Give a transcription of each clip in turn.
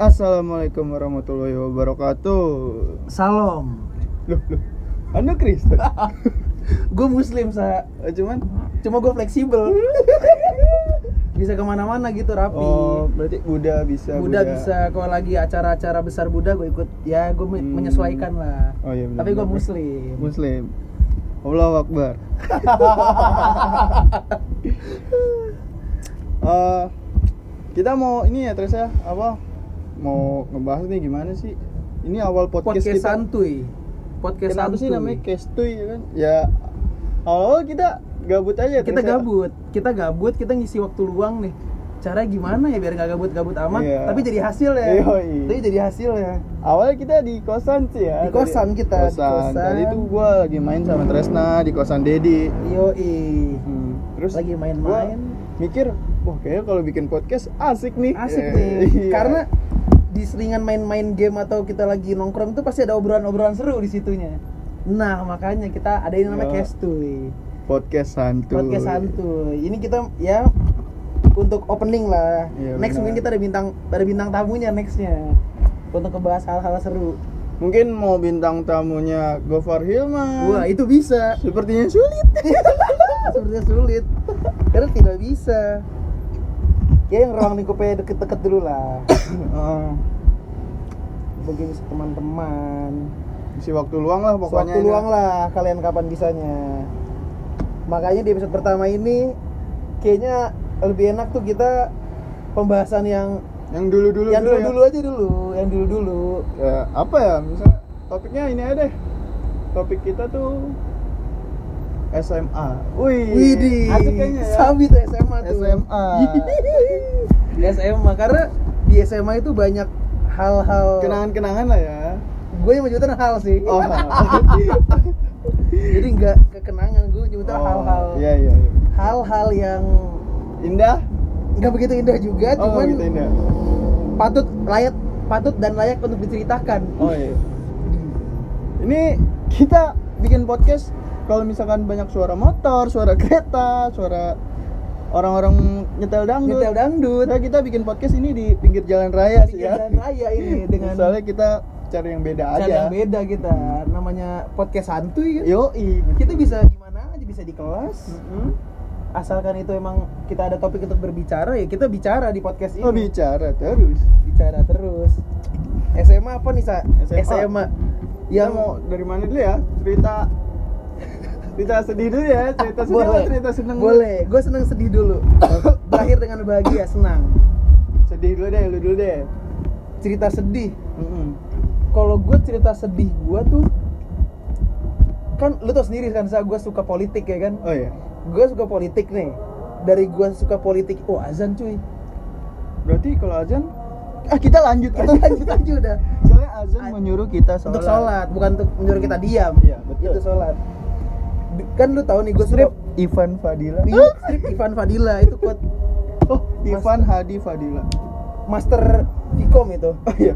Assalamualaikum warahmatullahi wabarakatuh. Salam. Loh, loh. Anda Kristen? Gue muslim sa. Cuman Cuma gue fleksibel. bisa ke mana-mana gitu rapi. Oh, berarti Buddha bisa. Buddha bisa kalau lagi acara-acara besar Buddha gue ikut ya gue Hmm. menyesuaikan lah. Oh iya benar. Tapi gue muslim. Muslim. Allahu Akbar. Eh, kita mau ini ya Teresa apa? Mau ngebahas nih gimana sih? Ini awal podcast, Podcast kita. santuy. Podcast Kenapa santuy. sih namanya Kestuy ya kan? Ya awal-awal kita gabut aja Kita gabut. Kita gabut, kita ngisi waktu luang nih. Cara gimana ya biar nggak gabut-gabut amat, Iya. tapi jadi hasil ya. Yoi. Tapi jadi hasil ya. Awalnya kita di kosan sih ya. Di kosan Tadi- kita, di Kosan. kosan. Tadi itu gua lagi main sama Tresna di kosan Dedi. Yoi. Hmm, Terus Lagi main-main. mikir, wah kayaknya kalau bikin podcast asik nih. asik Eh, nih iya. karena di seringan main-main game atau kita lagi nongkrong tuh pasti ada obrolan-obrolan seru di situnya nah makanya kita ada ini namanya Ya. Kestuy podcast santuy. podcast santuy ini kita ya untuk opening lah Iya, next benar. mungkin kita ada bintang ada bintang tamunya nextnya untuk ngebahas hal-hal seru Mungkin mau bintang tamunya Gofar Hilman. wah itu bisa Sepertinya sulit. sebenarnya sulit karena tidak bisa ya yang ruang lingkupnya deket-deket dulu lah Eh, bagi teman-teman isi waktu luang lah pokoknya. Waktu ini. luang lah kalian kapan bisanya. Makanya di episode pertama ini kayaknya lebih enak tuh kita pembahasan yang Yang dulu-dulu yang dulu dulu ya. dulu aja dulu, yang dulu dulu. ya apa ya misalnya topiknya ini aja deh topik kita tuh SMA wih Widih, asik kayaknya ya sabi tuh SMA tuh. SMA SMA karena di SMA itu banyak hal-hal. kenangan-kenangan lah ya Gue yang menyebutan hal sih. oh Jadi nggak kekenangan gue nyebutan Oh, hal-hal. iya iya iya. Hal-hal yang indah nggak begitu indah juga, oh cuman gitu indah patut layak patut dan layak untuk diceritakan. oh iya ini kita bikin podcast kalau misalkan banyak suara motor suara kereta suara orang-orang nyetel dangdut Nyetel dangdut. Nah, kita bikin podcast ini di pinggir jalan raya sih Di ya jalan raya ini dengan soalnya kita cari yang beda cara aja yang beda kita. Namanya podcast santuy kan. Yoi. Kita bisa di mana aja, bisa di kelas. Mm-mm. Asalkan itu emang kita ada topik untuk berbicara ya kita bicara di podcast ini. Oh bicara terus. bicara terus. SMA apa nih, Sa? SMA. Yang Yang mau dari mana dulu ya? Cerita cerita sedih dulu ya. Cerita sedih boleh. cerita seneng? Boleh. Gue seneng sedih dulu. Berakhir dengan bahagia, senang. Sedih dulu deh, lu dulu deh. Cerita sedih. Mm-mm. Kalau gue cerita sedih gue tuh kan lu tau sendiri kan saya gue suka politik ya kan Oh iya. gue suka politik nih dari gue suka politik oh azan cuy Berarti kalau azan ah kita lanjut kita lanjut aja udah Soalnya azan menyuruh kita sholat. untuk sholat bukan untuk menyuruh kita diam Iya, betul. itu sholat kan lu tahu nih gue suka Strip Ivan Fadila. Iya, strip Ivan Fadila itu quote Oh, Ivan Hadi Fadila. master Vkom itu Oh iya.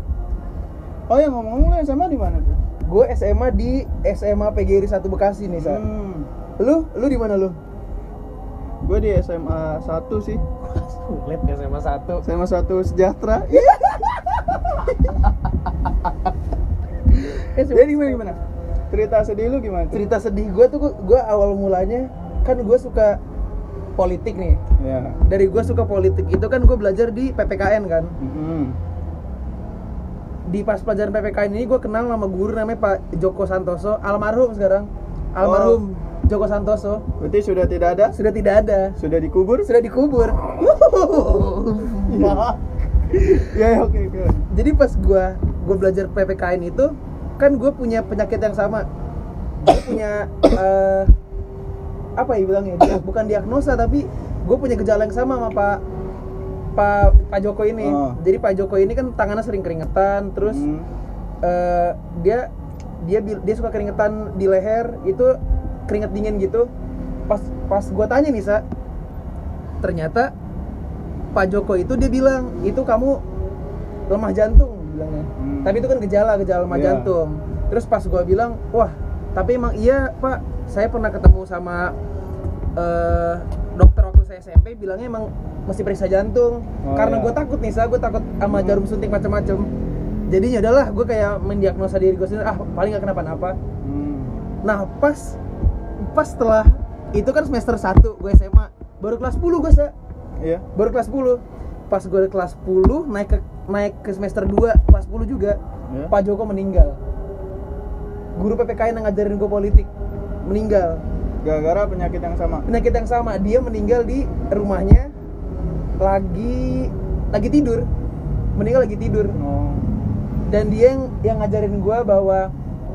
Oh ya ngomong-ngomong lu SMA di mana tuh? gue SMA di SMA PGRI 1 Bekasi nih sa Hmm. lu lu di mana lu Gue di SMA 1 sih. sulit SMA 1 SMA 1 sejahtera. Jadi gimana gimana? Cerita sedih lu gimana? tuh? cerita sedih gue tuh gue awal mulanya kan gue suka politik nih Ya. dari gue suka politik itu kan gue belajar di PPKN kan Mm-mm. di pas pelajaran PPKN ini gue kenal nama guru namanya Pak Joko Santoso almarhum sekarang almarhum Joko Santoso Berarti sudah tidak ada? sudah tidak ada Sudah dikubur? sudah dikubur Ya, ya, oke oke. jadi pas gue gue belajar PPKN itu kan gue punya penyakit yang sama. Gue punya eh, apa ya bilangnya? Dia bukan diagnosa tapi gue punya gejala yang sama sama Pak Pak Pak Joko ini. Oh. jadi Pak Joko ini kan tangannya sering keringetan terus Hmm. eh, dia dia dia suka keringetan di leher itu keringet dingin gitu. Pas pas gue tanya nih sa ternyata Pak Joko itu dia bilang itu kamu lemah jantung bilangnya Hmm. tapi itu kan gejala gejala lemah Iya. jantung terus pas gue bilang wah tapi emang iya Pak saya pernah ketemu sama eh, dokter waktu saya SMP bilangnya emang mesti periksa jantung Oh, karena iya. gue takut nih sa gue takut sama Hmm. jarum suntik macam-macam jadi ya udahlah gue kayak mendiagnosa diri gue sendiri ah paling gak kenapa-napa Hmm. nah pas pas setelah itu kan semester 1 gue SMA baru kelas 10 gue sa Iya. baru kelas 10 pas gue kelas 10 naik ke naik ke semester 2 kelas 10 juga Ya. Pak Joko meninggal guru PPKN yang ngajarin gue politik meninggal Gara-gara penyakit yang sama. penyakit yang sama dia meninggal di rumahnya lagi lagi tidur meninggal lagi tidur Oh. dan dia yang yang ngajarin gue bahwa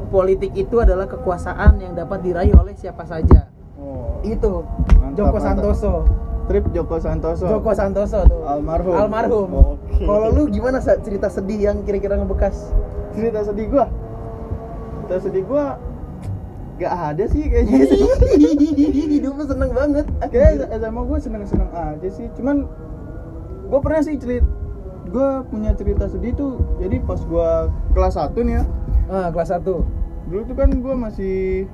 politik itu adalah kekuasaan yang dapat diraih oleh siapa saja Oh. itu Mantap, Joko mantap. Santoso Trip Joko Santoso. Joko Santoso tuh Almarhum. almarhum Oke. kalau lu gimana cerita sedih yang kira-kira ngebekas cerita sedih gua. Cerita sedih gua gak ada sih kayaknya. hidup lu seneng banget Kayak SMA gua seneng-seneng aja sih. Cuman gua pernah sih cerita gua punya cerita sedih tuh. Jadi pas gua kelas 1 nih ya. ah kelas 1 Dulu tuh kan gua masih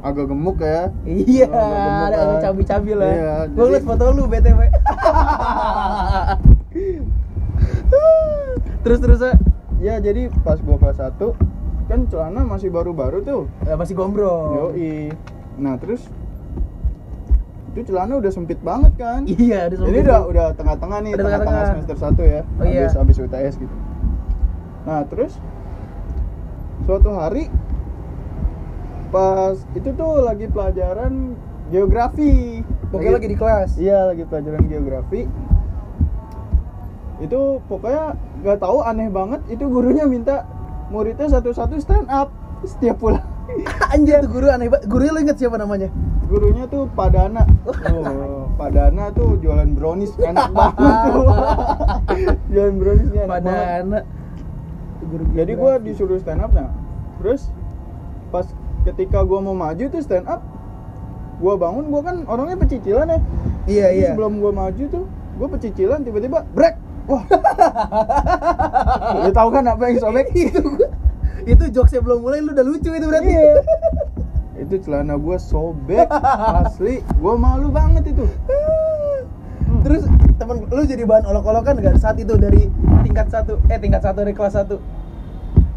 agak gemuk ya. iya gemuk ada agak cabi-cabi lah Iya, gua jadi- liat foto lu btw terus terus. Ya jadi pas gua kelas 1 kan celana masih baru-baru tuh. Ya, masih gombrong Yoi. Nah, terus itu celana udah sempit banget kan? iya ada Ini udah udah tengah-tengah nih, Udah tengah-tengah semester 1 ya. Oh, iya. habis habis UTS gitu. Nah, terus suatu hari pas itu tuh lagi pelajaran geografi. pokoknya lagi di kelas Iya, lagi pelajaran geografi. Itu pokoknya nggak tahu aneh banget itu gurunya minta muridnya satu-satu stand up setiap pulang. anjir tuh guru aneh banget gurunya inget siapa namanya Gurunya tuh Padana. Oh, Padana tuh jualan brownies enak banget tuh. jualan brownies enak banget. Padana guru Jadi gua disuruh stand up nah. Terus pas ketika gua mau maju tuh stand up, gua bangun gua kan orangnya pecicilan ya. iya Jadi iya Sebelum gua maju tuh, gua pecicilan tiba-tiba break. Wah. Lu tahu kan apa yang sobek? itu itu jokesnya belum mulai lu udah lucu itu berarti Iya. itu celana gua sobek asli. Gua malu banget itu. terus temen lu jadi bahan olok-olokan gak saat itu dari tingkat satu eh tingkat satu dari kelas satu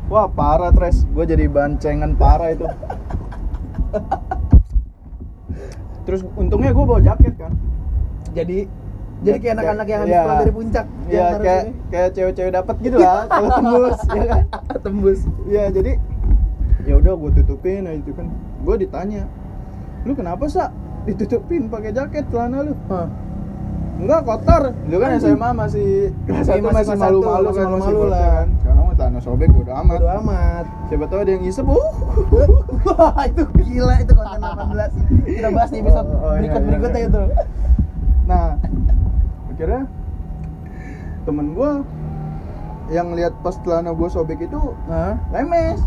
Wah parah Tres, gue jadi bancengan parah itu Terus untungnya gue bawa jaket kan jadi jadi kayak anak-anak yang habis iya. pulang dari puncak yang Ya kayak ini. kayak cewek-cewek dapat gitu lah kalau tembus ya kan tembus Ya jadi ya udah gue tutupin aja itu kan Gue ditanya Lu kenapa sa ditutupin pakai jaket celana lu? Enggak kotor. Lu kan SMA masih kelas satu masih malu-malu kan masih lah. kan. Celana sobek udah amat. Bodo amat Siapa tahu ada yang isep. Uh. Wah itu gila itu konten 18 Kita bahas di episode Oh, oh, iya, berikut-berikutnya iya, iya. itu Nah, akhirnya temen gue yang lihat pas celana gue sobek itu Hah? lemes.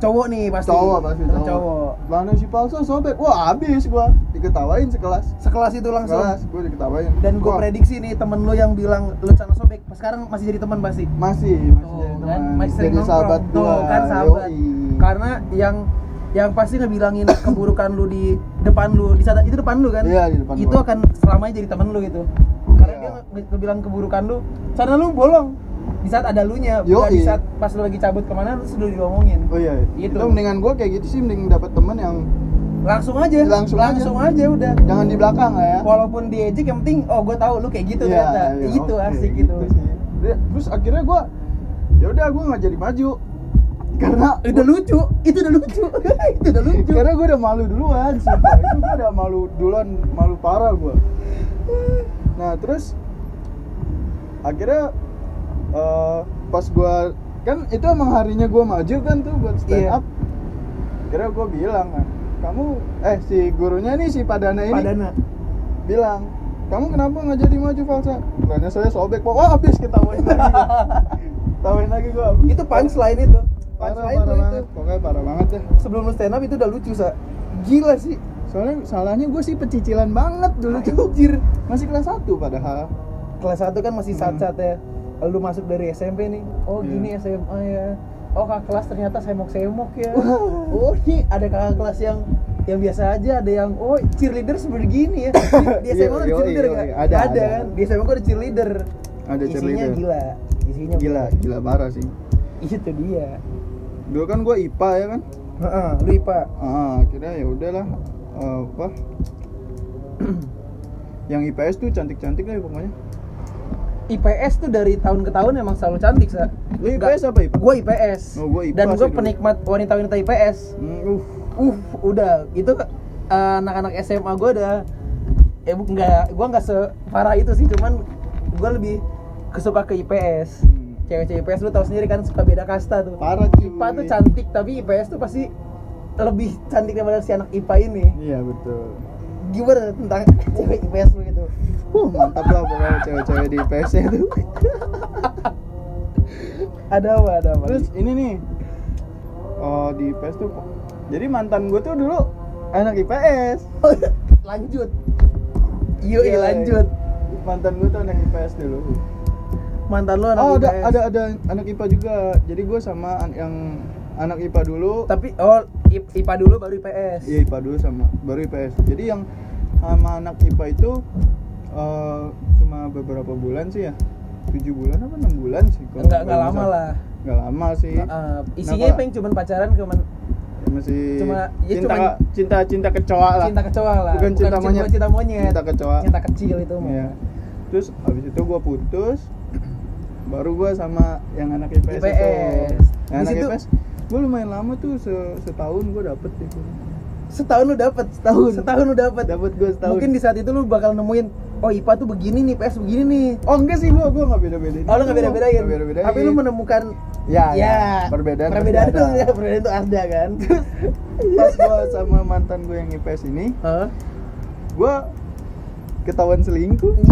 Cowok nih pasti Cowok pasti cowok. cowok Celana si palsu sobek. Wah, habis gue diketawain sekelas. Sekelas itu langsung Sekelas gue diketawain. Dan gue Wah, prediksi nih temen lu yang bilang lu celana sobek Sekarang masih jadi teman pasti masih masih Tuh, jadi kan teman. masih sering Jadi sahabat nongkrong. Tuh, gua. kan sahabat Yoi. Karena yang yang pasti ngebilangin keburukan lu di depan lu di saat itu depan lu kan Iya, di depan itu gua. akan selamanya jadi temen lu gitu karena Iya. dia nge- ngebilang keburukan lu karena lu bolong di saat ada lu nya bukan di saat pas lu lagi cabut ke mana terus lu diomongin Oh iya, Gitu. itu mendingan gue kayak gitu sih, mending dapet temen yang langsung aja. Langsung aja. langsung aja. udah. Jangan di belakang lah ya. walaupun diejek yang penting oh gue tahu lu kayak gitu Iya, ternyata. iya, gitu oke, asik gitu, sih. Dia- Terus akhirnya gue, ya udah gue nggak jadi maju. Karena udah lucu itu udah lucu. Itu udah lucu. Karena gue udah malu duluan sumpah. Itu gue udah malu duluan malu parah gue nah terus akhirnya eh, pas gue kan itu emang harinya gue maju kan tuh buat stand Iya. up. Akhirnya gue bilang kan kamu eh si gurunya nih si Padana ini padana. bilang kamu kenapa nggak jadi maju falsa? Karena saya sobek Pak. wah habis ketawain lagi ketawain lagi gue itu punchline itu. Punchline parah itu. banget. Pokoknya parah banget deh. Sebelum lu stand up itu udah lucu sa. Gila sih. Soalnya salahnya gue sih pecicilan banget dulu tuh masih kelas 1 padahal. Kelas 1 kan masih Hmm. ya lu masuk dari SMP nih oh Iya. gini SMA ya. Oh kakak kelas ternyata semok-semok ya. Oh ini ada kakak kelas yang yang biasa aja ada yang oh cheerleader seperti gini ya. Di, di SMA Iya, ada iya, cheerleader iya, nggak? iya. Ada, ada. kan? Di SMA ada cheerleader. Ada isinya cheerleader. gila. Isinya gila gila. parah sih. Itu dia. Dulu kan gue IPA ya kan? Heeh, lu IPA ah akhirnya ya udahlah eh, apa? Yang IPS tuh cantik-cantik lah ya pokoknya IPS tuh dari tahun ke tahun emang selalu cantik sa lu IPS apa IPA? gue IPS Oh, gua IPA dan gue penikmat wanita-wanita IPS Hmm, uh, uh udah itu eh, anak-anak SMA gue udah eh bu- nggak gue nggak separah itu sih cuman gue lebih kesuka ke IPS Hmm. cewek-cewek IPS lu tau sendiri kan suka beda kasta tuh Parah, cuy. IPA tuh cantik tapi IPS tuh pasti lebih cantik daripada si anak IPA ini iya betul gimana tentang cewek IPS lu gitu? Uh mantap lah pokoknya cewek-cewek di IPS tuh ada apa ada apa? Terus ini nih. Oh di IPS tuh. Jadi mantan gue tuh dulu anak IPS lanjut. Yuk Iya, lanjut. Mantan gue tuh anak IPS dulu. Mantan lu anak oh ada IPS. ada ada anak IPA juga. Jadi gue sama an- yang anak IPA dulu. Tapi oh IPA dulu baru IPS iya IPA dulu sama baru IPS jadi yang sama anak IPA itu eh, cuma beberapa bulan sih ya. Tujuh bulan apa enam bulan sih kalau Enggak- enggak nggak lama lah. nggak lama sih. Uh, isinya Kenapa? pengen cuman pacaran cuman masih cuma- ya cinta cuman- cinta cinta kecoa lah. cinta kecoa lah. Bukan cinta bukan monyet. cinta monyet. Cinta kecoa. Cinta kecil itu mah. Iya. terus habis itu gue putus baru gue sama yang anak IPS, itu. IPS. yang Di anak situ- IPS gue lumayan lama tuh se- setahun gue dapet itu. Setahun lu dapet? Setahun. setahun lu dapet? Dapet gua setahun. mungkin di saat itu lu bakal nemuin oh IPA tuh begini nih PS begini nih. Oh enggak sih gue gue nggak beda bedain oh lu nggak beda bedain beda bedain tapi lu menemukan ya, ya, ya, perbedaan perbedaan itu ya perbedaan itu ada kan? Pas gue sama mantan gue yang IPS ini Hah? gue ketahuan selingkuh.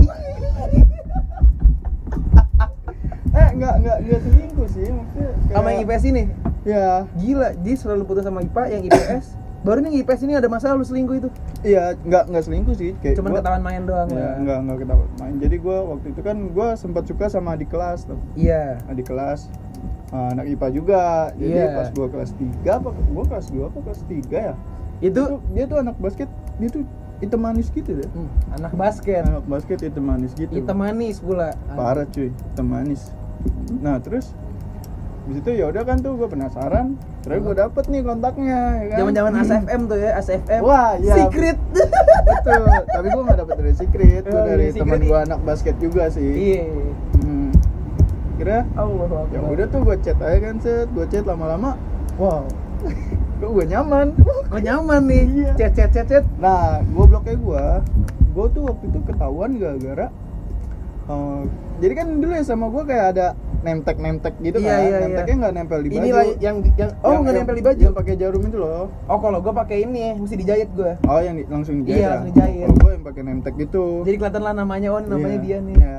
Eh enggak enggak enggak selingkuh sih maksudnya kayak- sama yang IPS ini ya gila dia selalu putus sama IPA yang IPS baru nih IPS ini ada masalah lu selingkuh itu. Iya enggak enggak selingkuh sih. Kayak cuman gua- ketahuan main doang ya, lah. enggak enggak ketahuan main. Jadi gue waktu itu kan gue sempat suka sama adik kelas tuh. Iya. Adik kelas uh, anak IPA juga. Jadi Iya. pas gue kelas 3 apa gue kelas 2 apa kelas 3 ya? Itu Itu- dia tuh anak basket dia tuh hitam manis gitu deh. Hmm, anak basket. Anak basket hitam manis gitu. Hitam manis pula. Parah cuy hitam manis. Nah terus di situ ya udah kan tuh gue penasaran. Terus gue dapet nih kontaknya ya kan? Zaman zaman ASFM tuh ya ASFM Wah, iya. secret. Betul. Tapi gue gak dapet dari secret gue Oh, dari iya, teman Secret. gue anak basket juga sih. Iya. Hmm. kira? Allah ya udah tuh gue chat aja kan set. Gue chat lama-lama wow. Kok gue nyaman? Kok nyaman nih. Iya. chat chat chat chat. Nah gue bloknya gue gue tuh waktu itu ketahuan gara-gara eh, jadi kan dulu ya sama gue kayak ada nemtek nemtek gitu Iya, kan. iya, iya. nemteknya nggak nempel di baju. inilah yang yang oh nggak nempel di baju? yang pakai jarum itu loh. Oh kalau gua pakai ini mesti dijahit gua. Oh yang di- langsung dijahit Iya, ya? langsung dijahit. kalau gue yang pakai nemtek gitu. Jadi kelihatan lah namanya oh namanya Iya. dia nih. Ya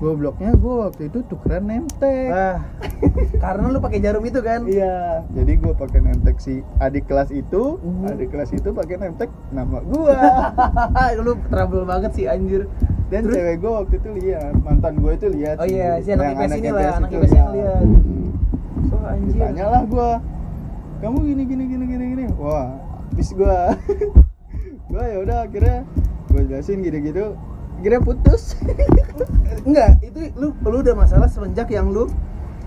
gue bloknya gue waktu itu tukeran nemtek ah karena lu pakai jarum itu kan Iya, jadi gue pakai nemtek si adik kelas itu, Mhm. adik kelas itu pakai nemtek nama gue. lu trouble banget sih anjir Dan Terus? cewek gue waktu itu lihat, mantan gue itu lihat. Oh iya, si anak Yang IPS ini lah, anak IPS yang ya. lihat. Hmm. so anjir Tanya lah gue, kamu gini gini gini gini gini. Wah, habis gue, gue ya udah akhirnya gue jelasin gitu gitu. Akhirnya putus. enggak itu lu lu udah masalah semenjak yang lu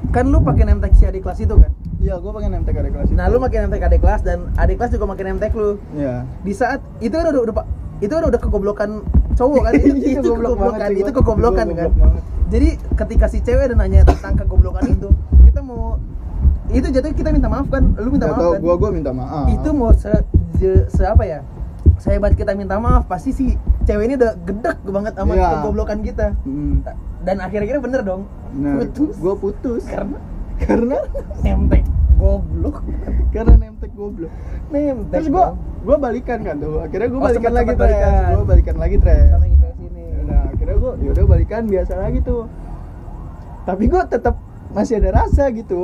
kan lu pakai nemtek si adik kelas itu kan Iya, gue pakai nemtek adik kelas. nah itu. lu pakai nemtek adik kelas dan adik kelas juga pakai nemtek lu Iya. di saat itu kan udah udah Pak, itu kan udah kegoblokan cowok kan itu, Iya, itu goblok kegoblokan banget itu gua. kegoblokan Itu kan banget. jadi ketika si cewek ada nanya tentang kegoblokan itu kita mau itu jatuhnya kita minta maaf kan lu minta Gak maaf kan gue gue minta maaf. itu mau se, je- se apa ya sehebat kita minta maaf pasti si cewek ini udah gedek banget sama Iya. kegoblokan kita Hmm. dan akhir-akhirnya bener dong Nah, putus gue putus karena karena nemtek goblok karena nemtek goblok. nemtek Terus gue gue balikan kan tuh. Akhirnya gue Oh, balikan sempet- lagi sempet balikan. Gue balikan lagi tres. sama yang IPS ini Nah, akhirnya gue yaudah balikan biasa lagi tuh. Tapi gue tetap masih ada rasa gitu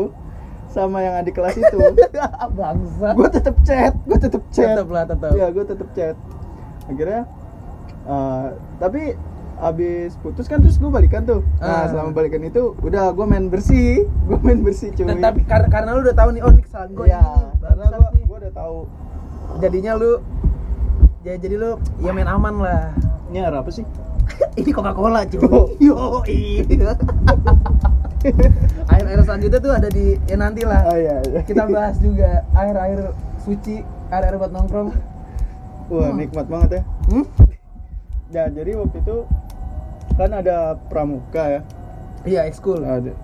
sama yang adik kelas itu. bangsa gue tetap chat, gue tetap chat. tetap lah tetap Iya, gue tetap chat. Akhirnya eh, tapi abis putus kan terus gue balikan tuh. Nah, Ah. selama balikan itu udah gue main bersih, gue main bersih cuy. dan tapi karena karena lu udah tahu nih oh ini kesalahan gue Iya, karena gua gua udah tahu jadinya lu ya jadi lu ya main aman lah Ini air apa sih? ini Coca Cola cuy Oh. yo air air selanjutnya tuh ada di ya nanti lah Oh iya, iya. kita bahas juga air air suci air air buat nongkrong Wah, Hmm. nikmat banget ya. hmm? Ya, jadi waktu itu kan ada pramuka ya. iya ekskul Ada.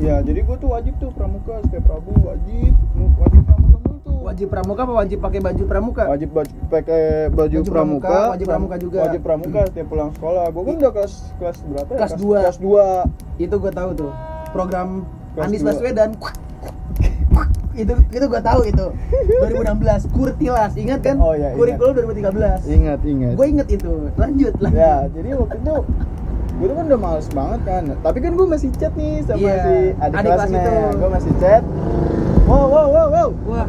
Ya, jadi gua tuh wajib tuh pramuka setiap Rabu wajib wajib pramuka mulu tuh. wajib pramuka apa wajib pakai baju pramuka wajib baju pakai baju, Baju pramuka, pramuka, wajib pram- pramuka juga. Wajib pramuka setiap pulang sekolah. Gua kan udah kelas kelas berapa ya? Kelas dua. Kelas 2. itu gue tahu tuh program Kelas Anies dua. Baswedan itu itu gue tahu itu. 2016 kurtilas ingat kan? Oh, iya, ingat. kurikulum 2013 Ingat, ingat. gue inget itu. Lanjut lanjut. Ya, jadi waktu itu gue tuh kan udah males banget kan. Tapi kan gue masih chat nih sama Iya, si adik, adik kelas kelasnya. itu. gue masih chat. Wow wow wow wow. Wah.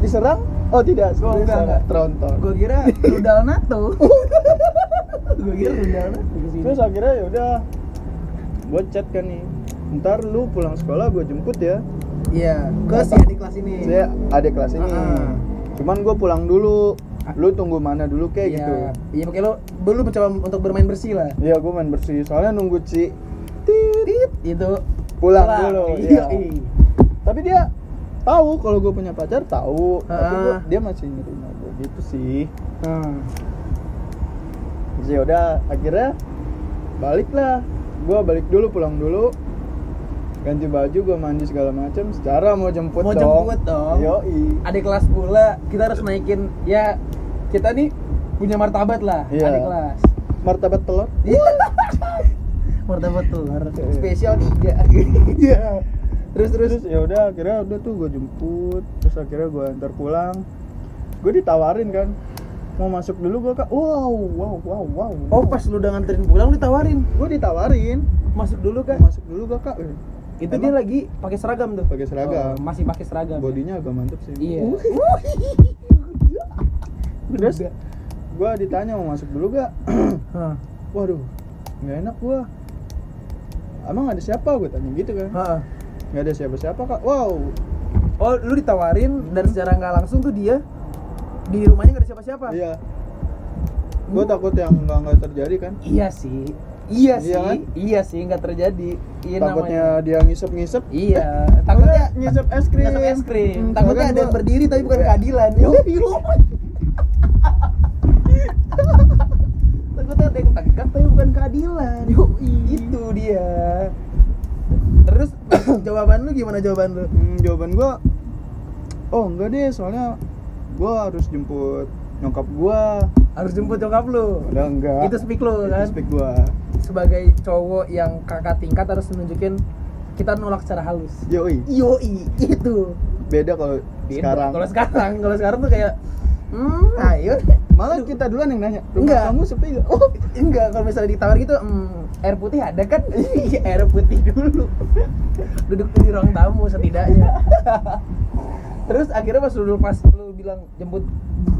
Diserang? Oh tidak sebenarnya enggak, enggak. tronton. Gue kira rudal NATO. Gue kira rudal NATO terus akhirnya ya udah gue chat kan nih. Ntar lu pulang sekolah gue jemput ya iya ke si adik kelas ini. Saya adik kelas ini. Ah. cuman gue pulang dulu. Lu tunggu mana dulu kayak Iya. gitu. Iya makanya lo belum mencoba untuk bermain bersih lah. Iya gue main bersih. Soalnya nunggu Ci Tit, itu. Pulang dulu iya, iya. tapi dia tahu kalau gue punya pacar tahu. Tapi Ah. gua- dia masih nerima gue gitu sih. Hmm. Ya udah akhirnya balik lah. Gue balik dulu pulang dulu ganti baju gue mandi segala macam secara mau jemput Mau dong. jemput dong. Yoi. adik kelas pula kita harus naikin ya kita nih punya martabat lah Iya. adik kelas. Martabat telur? Iya. martabat telur. Iya. spesial tiga. Iya. Terus terus? Terus ya udah akhirnya udah tuh gue jemput. Terus akhirnya gue antar pulang. Gue ditawarin kan. Mau masuk dulu gue kak. Wow wow wow wow. Oh pas lu udah nganterin pulang ditawarin? Gue ditawarin. Masuk dulu kan masuk dulu kakak Eh, itu emang? dia lagi pakai seragam tuh. Pakai seragam. Oh, masih pakai seragam bodinya agak mantep sih. Iya. Terus? Gue ditanya mau masuk dulu gak waduh nggak enak gue emang ada siapa? Gue tanya gitu kan. Nggak ada siapa siapa kak. Wow. Oh lu ditawarin dan secara nggak langsung tuh dia di rumahnya nggak ada siapa-siapa? Iya. Gue takut yang nggak nggak terjadi kan? Iya sih iya sih Iya kan? iya sih nggak terjadi. Iya takutnya namanya. dia ngisep ngisep iya takutnya ngisep es krim. ngisep es krim. Hmm, takutnya ada yang berdiri tapi bukan Iya. keadilan. Yo yo takutnya ada yang tegak tapi bukan keadilan. Yo itu dia. Terus jawaban lu gimana jawaban lu? Hmm, jawaban gua oh enggak deh soalnya gua harus jemput nyokap gua. Harus jemput nyokap lu? Udah enggak. Itu speak lu Itu kan? speak gua. Sebagai cowok yang kakak tingkat harus nunjukin kita nolak secara halus. Yoi. Yoi itu. Beda kalau sekarang. Kalau sekarang kalau sekarang tuh kayak hmm ayo. Malah kita duluan yang nanya Enggak. kamu sepi gak? oh enggak. Kalau misalnya ditawar gitu hmm, air putih ada kan? Iya, air putih dulu. Duduk di ruang tamu setidaknya. Terus akhirnya pas lu pas lu bilang jemput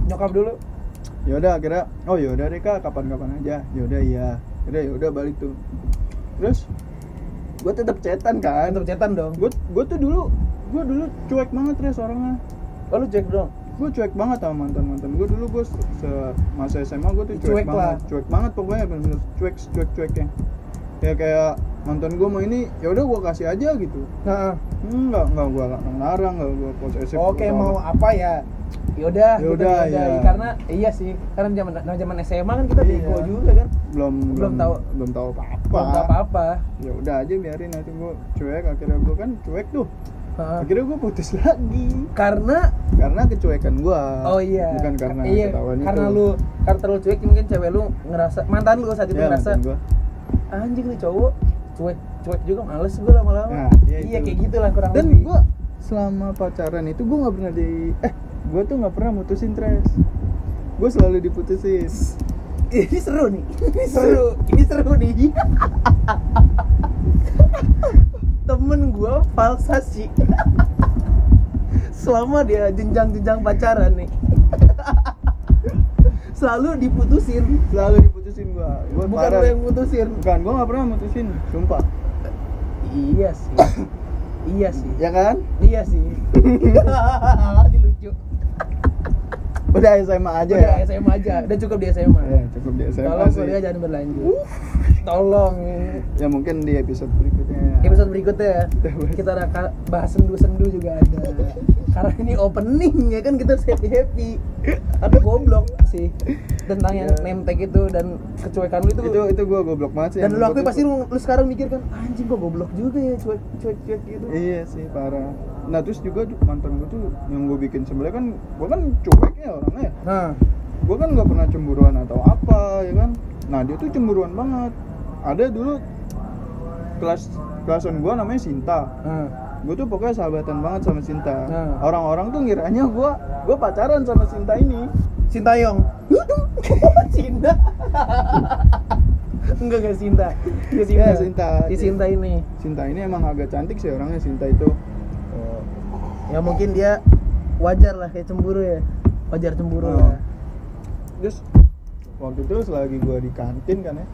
nyokap dulu. Yaudah akhirnya oh yaudah deh kak. Kapan-kapan aja. Yaudah iya. Yaudah yaudah balik tuh. Terus gue tetap cetan kan. Antar cetan dong. Gue gue tuh dulu gue dulu cuek banget res orangnya. Oh lu cek dong? Gue cuek banget sama mantan mantan gue dulu gue se masa SMA gue tuh cuek, Cuek banget. Lah. cuek banget pokoknya bener-bener. Cuek cuek cueknya. Kayak kayak mantan gue mau ini ya udah gue kasih aja gitu. Nah enggak enggak gue ngarang enggak gue posesif oke atau mau apa ya yaudah gitu, Yaudah, yaudah. iya. karena iya sih karena zaman zaman SMA kan kita Iya. bego juga kan. Belum Belum tahu. belum tahu apa apa belum tahu apa-apa. Ya udah aja biarin nanti gue cuek akhirnya gue kan cuek tuh. Akhirnya gue putus lagi. Karena? Karena kecuekan gue oh iya. Bukan karena iya karena itu. lu karena terlalu cuek mungkin cewek lu ngerasa mantan lu saat itu ya, ngerasa anjing nih cowok cuek cuek juga males gue lama-lama. Nah, iya iya itu. kayak gitulah kurang dan lebih. gue selama pacaran itu gue nggak pernah di eh gue tuh nggak pernah mutusin tres gue selalu diputusin. Ini seru nih. Ini seru. ini seru nih. Temen gue falsasi selama dia jenjang-jenjang pacaran nih. Selalu diputusin. Selalu diputusin gue gue bukan parah. lo yang mutusin. Bukan gue nggak pernah mutusin sumpah. Iya sih. Iya sih. Ya kan? Iya sih. lucu Udah SMA aja Udah ya. SMA aja, udah cukup di SMA. Ya, cukup di SMA Tolong sih. kuliah jangan berlanjut. Tolong. Ya mungkin di episode berikutnya. Episode berikutnya ya, Kita ka- bahas sendu-sendu juga ada. Karena ini opening ya kan kita harus happy happy. Tapi goblok sih tentang yang Ya. name tag itu dan kecuekan lu itu. itu itu gue goblok banget sih. dan lu goblok pasti lu, lu sekarang mikir kan anjing kok goblok juga ya cuek cuek cuek gitu. Iya sih parah. Nah terus juga mantan gue tuh yang gue bikin sebenarnya kan gue kan cuek ya orangnya. Nah, Gue kan nggak pernah cemburuan atau apa ya kan. Nah dia tuh cemburuan banget. Ada dulu kelas kelasan gue namanya Sinta. nah. Gue tuh pokoknya sahabatan banget sama Sinta. Nah. Orang-orang tuh ngiranya gue gue pacaran sama Sinta ini. Sintayong. Cinta. enggak enggak Sinta. Enggak Sinta. Ya, Sinta. Si Sinta ini. Sinta ini emang agak cantik sih orangnya Sinta itu. Ya mungkin dia wajar lah kayak cemburu ya. Wajar cemburu Oh. lah. Terus waktu itu selagi gue di kantin kan ya.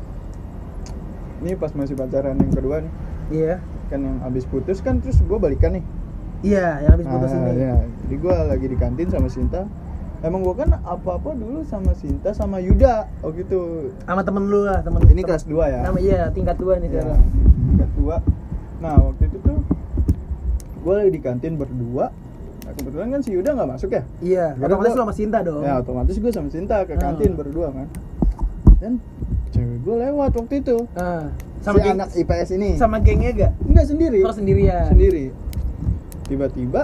Ini pas masih pacaran yang kedua nih. Iya. Kan yang abis putus kan terus gue balikan nih. Iya, yang habis putus Nah, ini. ya. Jadi gue lagi di kantin sama Sinta. Emang gue kan apa-apa dulu sama Sinta sama Yuda Oh gitu Sama temen lu lah, temen Ini temen- kelas 2 ya iya, tingkat 2 nih Ya, sekarang. tingkat 2 Nah waktu itu tuh Gue lagi di kantin berdua Nah kebetulan kan si Yuda nggak masuk ya Iya, Karena otomatis gua- lu sama Sinta dong. Ya otomatis gue sama Sinta ke Hmm. kantin berdua kan Dan cewek gue lewat waktu itu Ah, Sama si geng, anak IPS ini sama gengnya gak? Enggak sendiri Kalau sendirian. Sendiri Tiba-tiba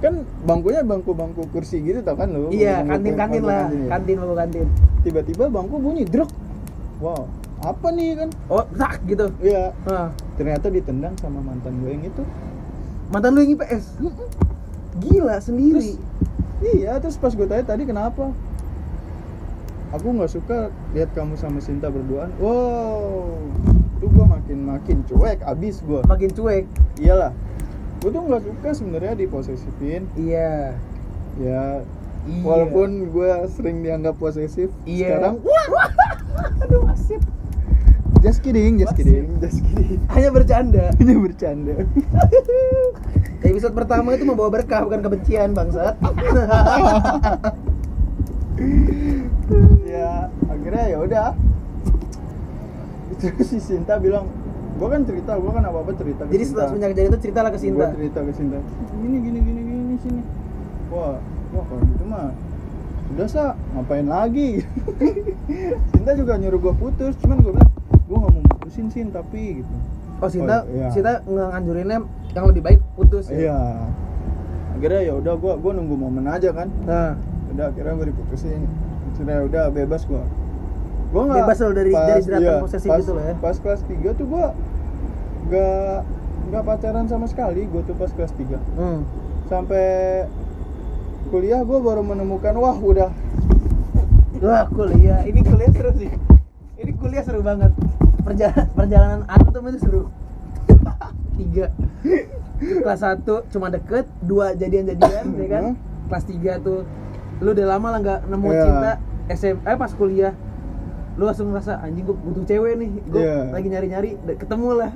Kan bangkunya bangku-bangku kursi gitu tau kan lu Iya, kantin-kantin lah. kantin. Kantin bangku kantin. Tiba-tiba bangku bunyi druk Wow apa nih kan Oh, tak gitu. Iya Ah. ternyata ditendang sama mantan gue yang itu Mantan lu yang IPS. Gila sendiri. Terus, iya terus pas gue tanya tadi kenapa aku nggak suka lihat kamu sama Sinta berduaan wow itu gue makin makin cuek abis gue Makin cuek. iyalah gue tuh nggak suka sebenarnya diposesifin Iya. ya Iya. walaupun gue sering dianggap posesif Iya. sekarang Aduh, asip. Just kidding just kidding. just kidding. Hanya bercanda. hanya bercanda. Episode pertama itu membawa berkah bukan kebencian, bangsat. ya akhirnya ya udah. Terus si Sinta bilang gua kan cerita gua kan apa apa cerita ke Jadi setelah semenjak kejadian itu cerita lah ke Gua Sinta. cerita ke Sinta. Gini gini gini gini sini. Wah wah kalau gitu mah udah sa. Ngapain lagi? Sinta juga nyuruh gua putus cuman gua bilang gua nggak mau putusin sin tapi gitu Oh, Sinta, Oh, iya. Sinta nganjurinnya yang lebih baik putus ya. iya akhirnya ya udah gua gua nunggu momen aja kan Nah, udah akhirnya gue diputusin sudah udah bebas gua gua nggak Bebas lo dari- dari jeratan posesif pas, gitu lo ya? pas kelas 3 tuh gua nggak nggak pacaran sama sekali gua tuh pas kelas 3 hmm. sampai kuliah gua baru menemukan wah udah Wah, kuliah. Ini kuliah seru sih. Ini kuliah seru banget. Perjalanan perjalanan antum itu seru. Tiga. Kelas satu cuma deket, dua jadian-jadian, ya kan? Kelas tiga tuh lu udah lama lah nggak nemu Iya. cinta SMA eh, pas kuliah lu langsung ngerasa anjing gua butuh cewek nih gue Iya. lagi nyari-nyari da- ketemu lah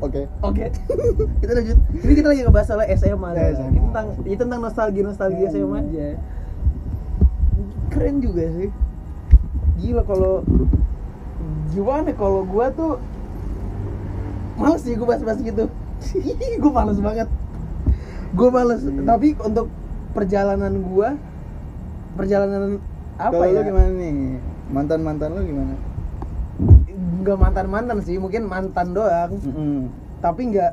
oke oke kita lanjut ini kita lagi ngebahas soal SMA Ya, lah. SMA. Ini tentang ini tentang nostalgia nostalgia Hmm. SMA aja keren juga sih gila kalau gimana kalau gua tuh males sih gua bahas-bahas gitu. Gua males banget. Gua males. Hmm. tapi untuk perjalanan gua perjalanan apa kalau ya? lu gimana nih? Mantan mantan lu gimana? Nggak mantan mantan sih mungkin mantan doang. Mm-mm. tapi nggak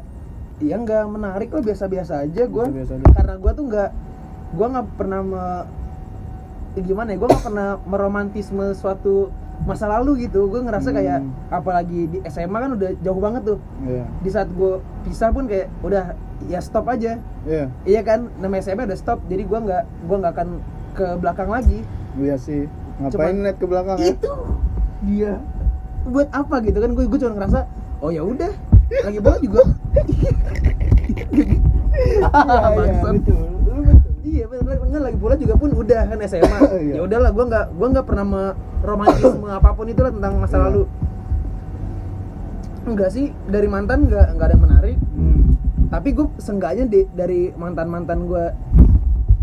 ya nggak menarik lah biasa-biasa aja gue karena gue tuh nggak gue nggak pernah me, gimana ya gue nggak pernah meromantisme suatu masa lalu gitu gue ngerasa Hmm. kayak apalagi di SMA kan udah jauh banget tuh Iya. di saat gue pisah pun kayak udah ya stop aja Iya. iya kan nama SMA udah stop jadi gue nggak gue nggak akan ke belakang lagi Iya sih. Ngapain Cuman- net ke belakang ya? itu dia buat apa gitu kan gue gue cuma ngerasa oh ya udah lagi bola juga Bangsat. betul. Iya bener enggak lagi bola juga pun udah kan SMA Iya. ya udahlah gue nggak gue nggak pernah meromantisme apa pun itu lah tentang masa Iya. lalu enggak sih dari mantan nggak nggak ada yang menarik Hmm. tapi gue seenggaknya di- dari mantan mantan gue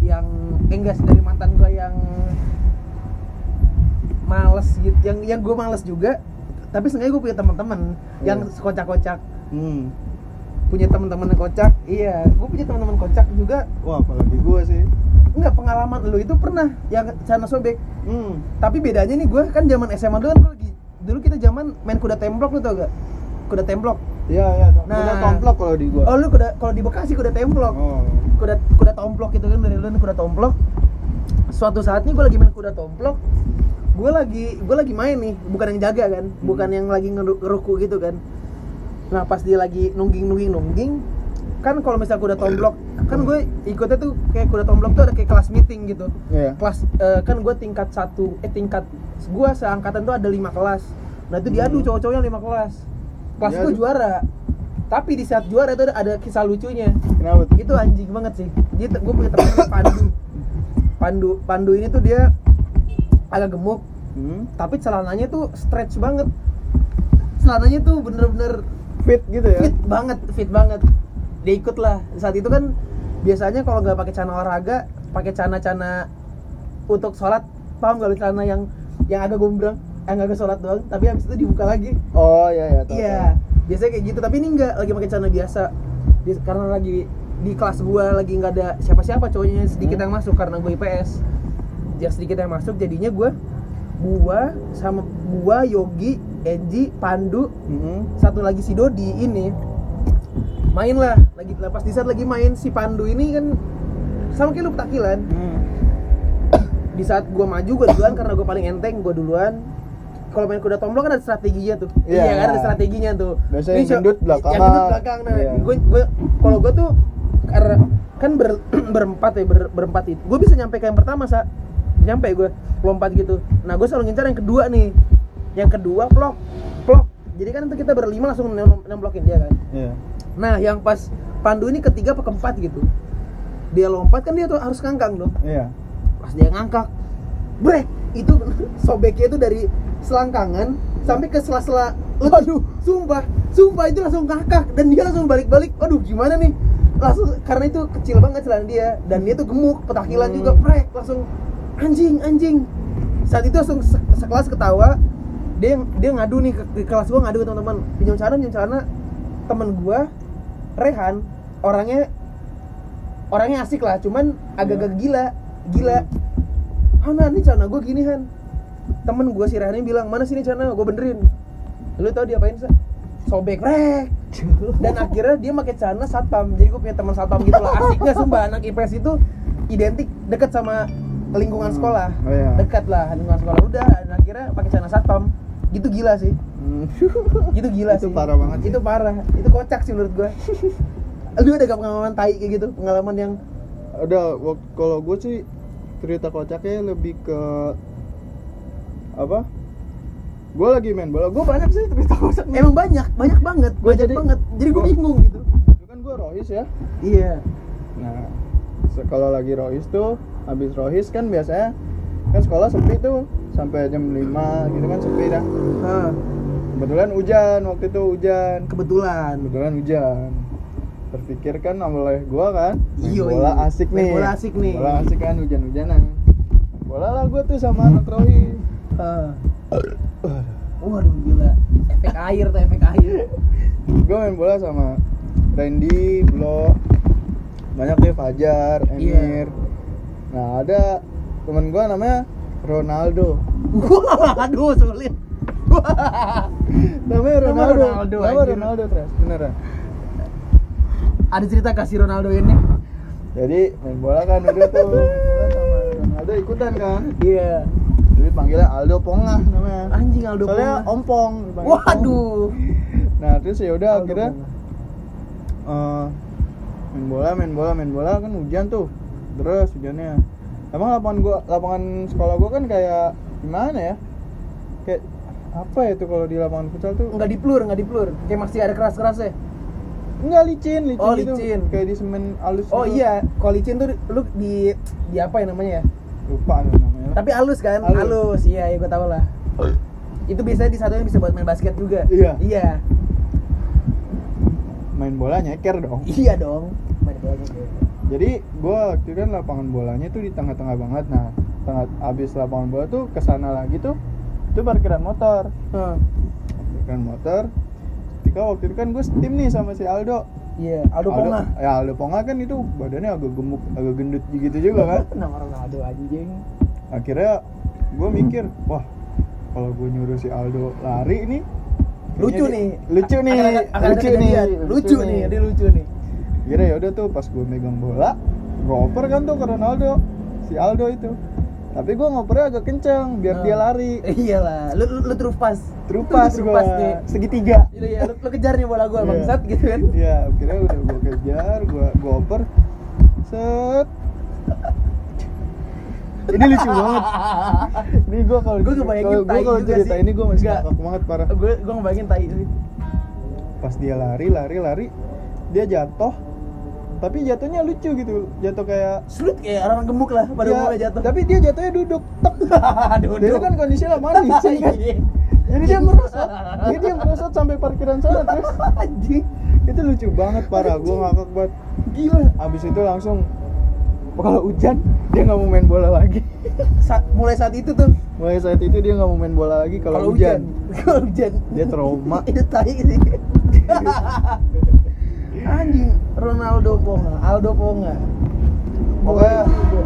yang eh, enggak sih dari mantan gue yang males gitu yang yang gue males juga tapi seenggaknya gue punya teman-teman yang Iya. kocak-kocak hmm. Punya teman-teman kocak. Iya. Gue punya teman-teman kocak juga. Wah apalagi gua sih. Enggak pengalaman lu itu pernah yang sana sobek. Hmm. tapi bedanya nih gue kan zaman SMA dulu kan gua lagi dulu kita zaman main kuda templok lu tau gak? Kuda templok. Iya iya Nah. udah komplok kalau di gua. Oh lu kuda kalau di Bekasi kuda templok. Oh. kuda kuda tomplok gitu kan dari dulu kuda tomplok. Suatu saat nih gue lagi main kuda tomplok. Gue lagi gue lagi main nih bukan yang jaga kan bukan yang lagi ngeru- ngeruku gitu kan nah pas dia lagi nungging nungging nungging kan kalau misalnya kuda tomplok kan gue ikutnya tuh kayak kuda tomplok tuh ada kayak kelas meeting gitu. Iya. Kelas eh, kan gue tingkat satu eh tingkat gue seangkatan tuh ada lima kelas. Nah itu diadu Hmm. cowok-cowoknya lima kelas. Kelas gue juara. Tapi di saat juara itu ada, ada kisah lucunya. Kenapa tuh? Itu anjing banget sih. Dia gue punya namanya Pandu. Pandu Pandu ini tuh dia agak gemuk. Hmm. tapi celananya tuh stretch banget. Celananya tuh bener-bener fit gitu ya fit banget fit banget dia ikut lah saat itu kan biasanya kalau nggak pakai celana olahraga pakai celana-celana untuk sholat paham gak lu celana yang yang agak gombrang yang agak sholat doang tapi habis itu dibuka lagi oh iya iya Iya, biasanya kayak gitu. Tapi ini enggak lagi pakai celana biasa. Di- karena lagi di kelas gua lagi nggak ada siapa-siapa cowoknya sedikit Hmm. yang masuk karena gue IPS. Yang sedikit yang masuk jadinya gua gua sama gua Yogi, Enji, Pandu. Hmm. satu lagi si Dodi ini main lah lagi pas di saat lagi main si Pandu ini kan sama kayak lu petakilan Hmm. di saat gua maju gua duluan karena gua paling enteng gua duluan kalau main kuda tomblok kan ada strateginya tuh Iya. iya kan ada strateginya tuh Biasanya Ini yang gendut belakangan. yang gendut belakang nah Iya. gue gue kalau gue tuh karena kan ber, berempat ya ber, berempat itu gue bisa nyampe ke yang pertama sa nyampe gue lompat gitu nah gue selalu ngincar yang kedua nih yang kedua plok plok. Jadi kan itu kita berlima langsung nem- nemblokin dia kan. Iya. Nah yang pas Pandu ini ketiga apa keempat gitu. Dia lompat kan dia tuh harus ngangkang dong. Iya. Pas dia ngangkak brek itu sobeknya itu dari selangkangan sampai ke sela-sela waduh. Sumpah sumpah itu langsung ngakak dan dia langsung balik-balik. Aduh gimana nih? Langsung karena itu kecil banget celana dia dan dia tuh gemuk petakilan Hmm. juga brek langsung anjing anjing. Saat itu langsung se- sekelas ketawa dia dia ngadu nih ke, ke kelas gua ngadu ke teman-teman. Pinjam celana pinjam celana. Temen gua Rehan orangnya orangnya asik lah cuman agak-agak gila gila. Hana ini celana gue gini Han. Temen gue si Rehan ini bilang mana sini celana? Gue benerin. Lu tau dia apain sa? Sobek rek. Dan akhirnya dia pakai celana satpam. Jadi gue punya teman satpam gitu lah. Asiknya sumpah? Anak IPS itu identik deket sama lingkungan Hmm. sekolah. Oh, iya. dekat lah lingkungan sekolah. Udah dan akhirnya pakai celana satpam gitu gila sih. Hmm. itu gila Itu sih. parah banget sih. itu parah. Itu kocak sih menurut gue lu ada gak pengalaman tai kayak gitu? Pengalaman yang ada kalau gue sih cerita kocaknya lebih ke apa? Gue lagi main bola. Gue banyak sih cerita kocak nih. emang banyak banyak banget Gua banyak jadi- banget. Jadi gue gua- bingung gitu. Itu kan gue rohis ya. Iya. Nah kalau lagi rohis tuh habis rohis kan biasanya kan sekolah sepi tuh sampai jam 5 gitu kan sepi dah. Kebetulan hujan waktu itu hujan. Kebetulan. Kebetulan hujan. Terpikir kan oleh gua kan Iyo, bola iya. asik Main nih. bola asik nih. bola asik kan hujan-hujanan. Bola lah gua tuh sama anak rohis Hah. waduh gila. Efek air tuh efek air. Gue main bola sama Randy, Blo, banyak deh Fajar, Iya. Emir. Nah ada temen gue namanya Ronaldo. Aduh sulit Namanya Nama Ronaldo. Ronaldo, Nama. Ronaldo terus beneran. ada cerita kasih Ronaldo ini Jadi main bola kan udah tuh sama Ronaldo ikutan kan. iya Jadi panggilnya Aldo Pongah namanya. anjing Aldo Soalnya Pongah. ompong. waduh Nah terus ya udah akhirnya eh, main bola main bola main bola kan hujan tuh terus hujannya emang lapangan gua lapangan sekolah gua kan kayak gimana ya? Kayak apa ya tuh kalau di lapangan futsal tuh? Nggak diplur nggak diplur. Kayak masih ada keras kerasnya enggak licin licin Oh, gitu. licin. kayak di semen halus oh gitu. iya. Kalau licin tuh lu di di apa ya namanya ya? Lupa namanya. Tapi halus kan? Halus. halus, iya ya gue tau lah. Itu biasanya di satunya bisa buat main basket juga. Iya. iya. Main bola nyeker dong. Iya dong. Main bola gitu. Jadi gua waktu itu kan lapangan bolanya tuh di tengah-tengah banget nah tengah abis lapangan bola tuh ke sana lagi tuh itu parkiran motor Hah. parkiran motor ketika waktu itu kan gue tim nih sama si Aldo Iya, Aldo Ponga. ya Aldo Ponga kan itu badannya agak gemuk agak gendut gitu juga kan Nama Ronaldo anjing. akhirnya gue mikir wah kalau gue nyuruh si Aldo lari nih Lucu nih. lucu nih akan ada lucu nih. Lucu nih, lucu nih. Kira ya udah tuh pas gue megang bola gue oper kan tuh ke Ronaldo si Aldo itu tapi gue ngopernya agak kenceng biar dia Nah. lari iyalah, lu lu, lu terupas. terupas gue segitiga Iya, iya, lu, lu kejar nih bola gua Iya. bangsat gitu kan. Iya, akhirnya udah gue kejar, gue gue oper, set. Ini lucu banget. Ini gue kalau Gua kebayangin tai kalau cerita sih. ini gue masih ngakak banget parah. gue gue ngebayangin tai. Pas dia lari, lari, lari, dia jatuh. Tapi jatuhnya lucu gitu, jatuh kayak Sulit kayak orang gemuk lah pada Ya, umumnya jatuh. Tapi dia jatuhnya duduk, tek. Aduh, Dia kan kondisinya manis kan. Iya. Jadi dia merosot, jadi dia merosot sampai parkiran sana terus. Anjing. Itu lucu banget parah, gue ngakak banget. Gila. Abis itu langsung kalau hujan dia nggak mau main bola lagi. Sa- mulai saat itu tuh Mulai saat itu dia nggak mau main bola lagi kalau hujan. Kalau hujan. Dia trauma. Itu tai sih. Anjing, Ronaldo Ponga, Aldo Ponga. Pokoknya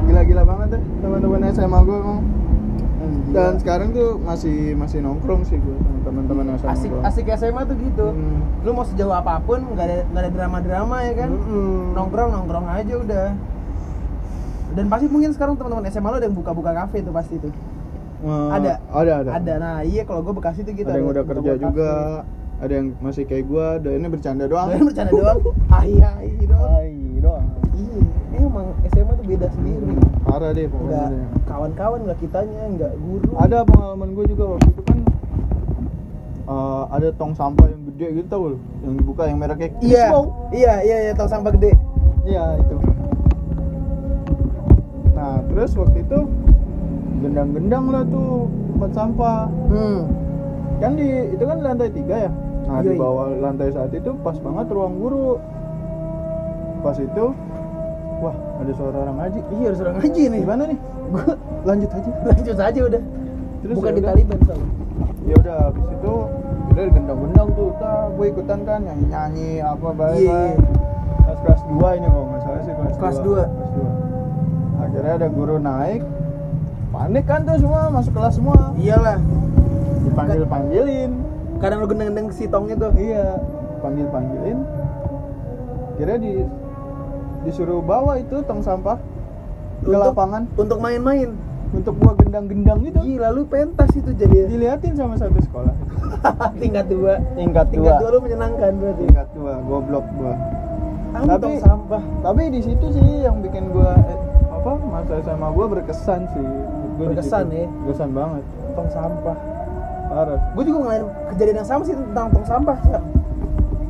gila-gila banget deh teman-teman SMA gue emang. Dan sekarang tuh masih masih nongkrong sih gue sama teman-teman SMA asik gua. asik SMA tuh gitu. Hmm. Lu mau sejauh apa pun nggak ada nggak ada drama-drama ya kan? Mm-mm. Nongkrong nongkrong aja udah. Dan pasti mungkin sekarang teman-teman SMA lu ada yang buka-buka kafe tuh pasti tuh. Ada. Ada ada. Ada. Nah, iya kalau gue Bekasi tuh gitu. ada yang udah kerja juga. Ada yang masih kayak gue. Ada ini bercanda doang. Kalian bercanda doang. Hai hai doang. Hai doang. Iya, emang SMA tuh beda sendiri. Parah deh pokoknya. Kawan-kawan enggak kitanya, enggak guru. Ada pengalaman gue juga waktu itu kan eh, ada tong sampah yang gede gitu tau yang dibuka yang mereknya Iya. Iya, iya, iya, tong sampah gede. Iya itu. Nah terus waktu itu gendang-gendang lah tuh tempat sampah. Hmm. Kan di itu kan lantai tiga ya. Nah Iya, di iya. bawah lantai saat itu pas banget ruang guru. Pas itu, wah ada suara orang ngaji. Iya, harus orang ngaji nih. Gimana nih? Gua Lanjut aja. lanjut aja udah. Terus Bukan ya di. Taliban soalnya. Ya udah habis itu udah gendang-gendang tuh, tak gue ikutan kan nyanyi-nyanyi apa baik iya. Kelas kelas 2 ini kalau nggak salah sih kelas, Kelas 2. dua. Kelas 2. Akhirnya ada guru naik. Panik kan tuh semua masuk kelas semua. Iyalah. Dipanggil-panggilin. Kadang lu gendeng-gendeng si tongnya tuh. Iya, panggil-panggilin. Kira di disuruh bawa itu tong sampah ke Untuk- lapangan Untuk main-main. untuk gua gendang-gendang gitu. Gila lu pentas itu jadi Diliatin sama satu sekolah. tingkat dua. Tingkat Tingkat dua lu menyenangkan berarti. Tingkat dua, goblok gua. Tahu Tapi- tong sampah. Tapi di situ sih yang bikin gua eh, apa masa SMA gua berkesan sih. Gua Berkesan ya? Berkesan banget. Tong sampah. Parah. gue juga ngelain kejadian yang sama sih tentang tong sampah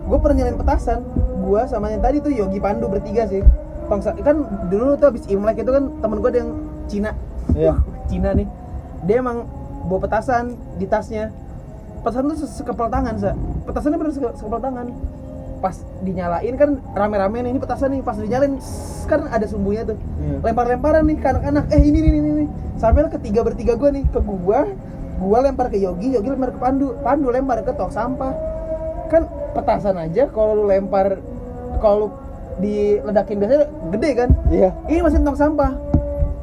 gue pernah nyalain petasan gue sama yang tadi tuh Yogi Pandu bertiga sih. Tong sa- kan dulu tuh abis imlek itu kan temen gue ada yang Cina. Iya. Cina nih. Dia emang bawa petasan di tasnya. Petasan tuh se- sekepal tangan sa. Petasannya bener seke- sekepal tangan. Pas dinyalain kan rame-rame nih ini petasan nih. Pas dinyalain sss, kan ada sumbunya tuh. Iya. lempar-lemparan nih ke anak-anak. Eh ini ini ini ini. Sampai ketiga bertiga gue nih ke gua gua lempar ke Yogi Yogi lempar ke Pandu Pandu lempar ke tong sampah kan petasan aja kalau lu lempar kalau lu diledakin biasanya gede kan Iya. ini masih tong sampah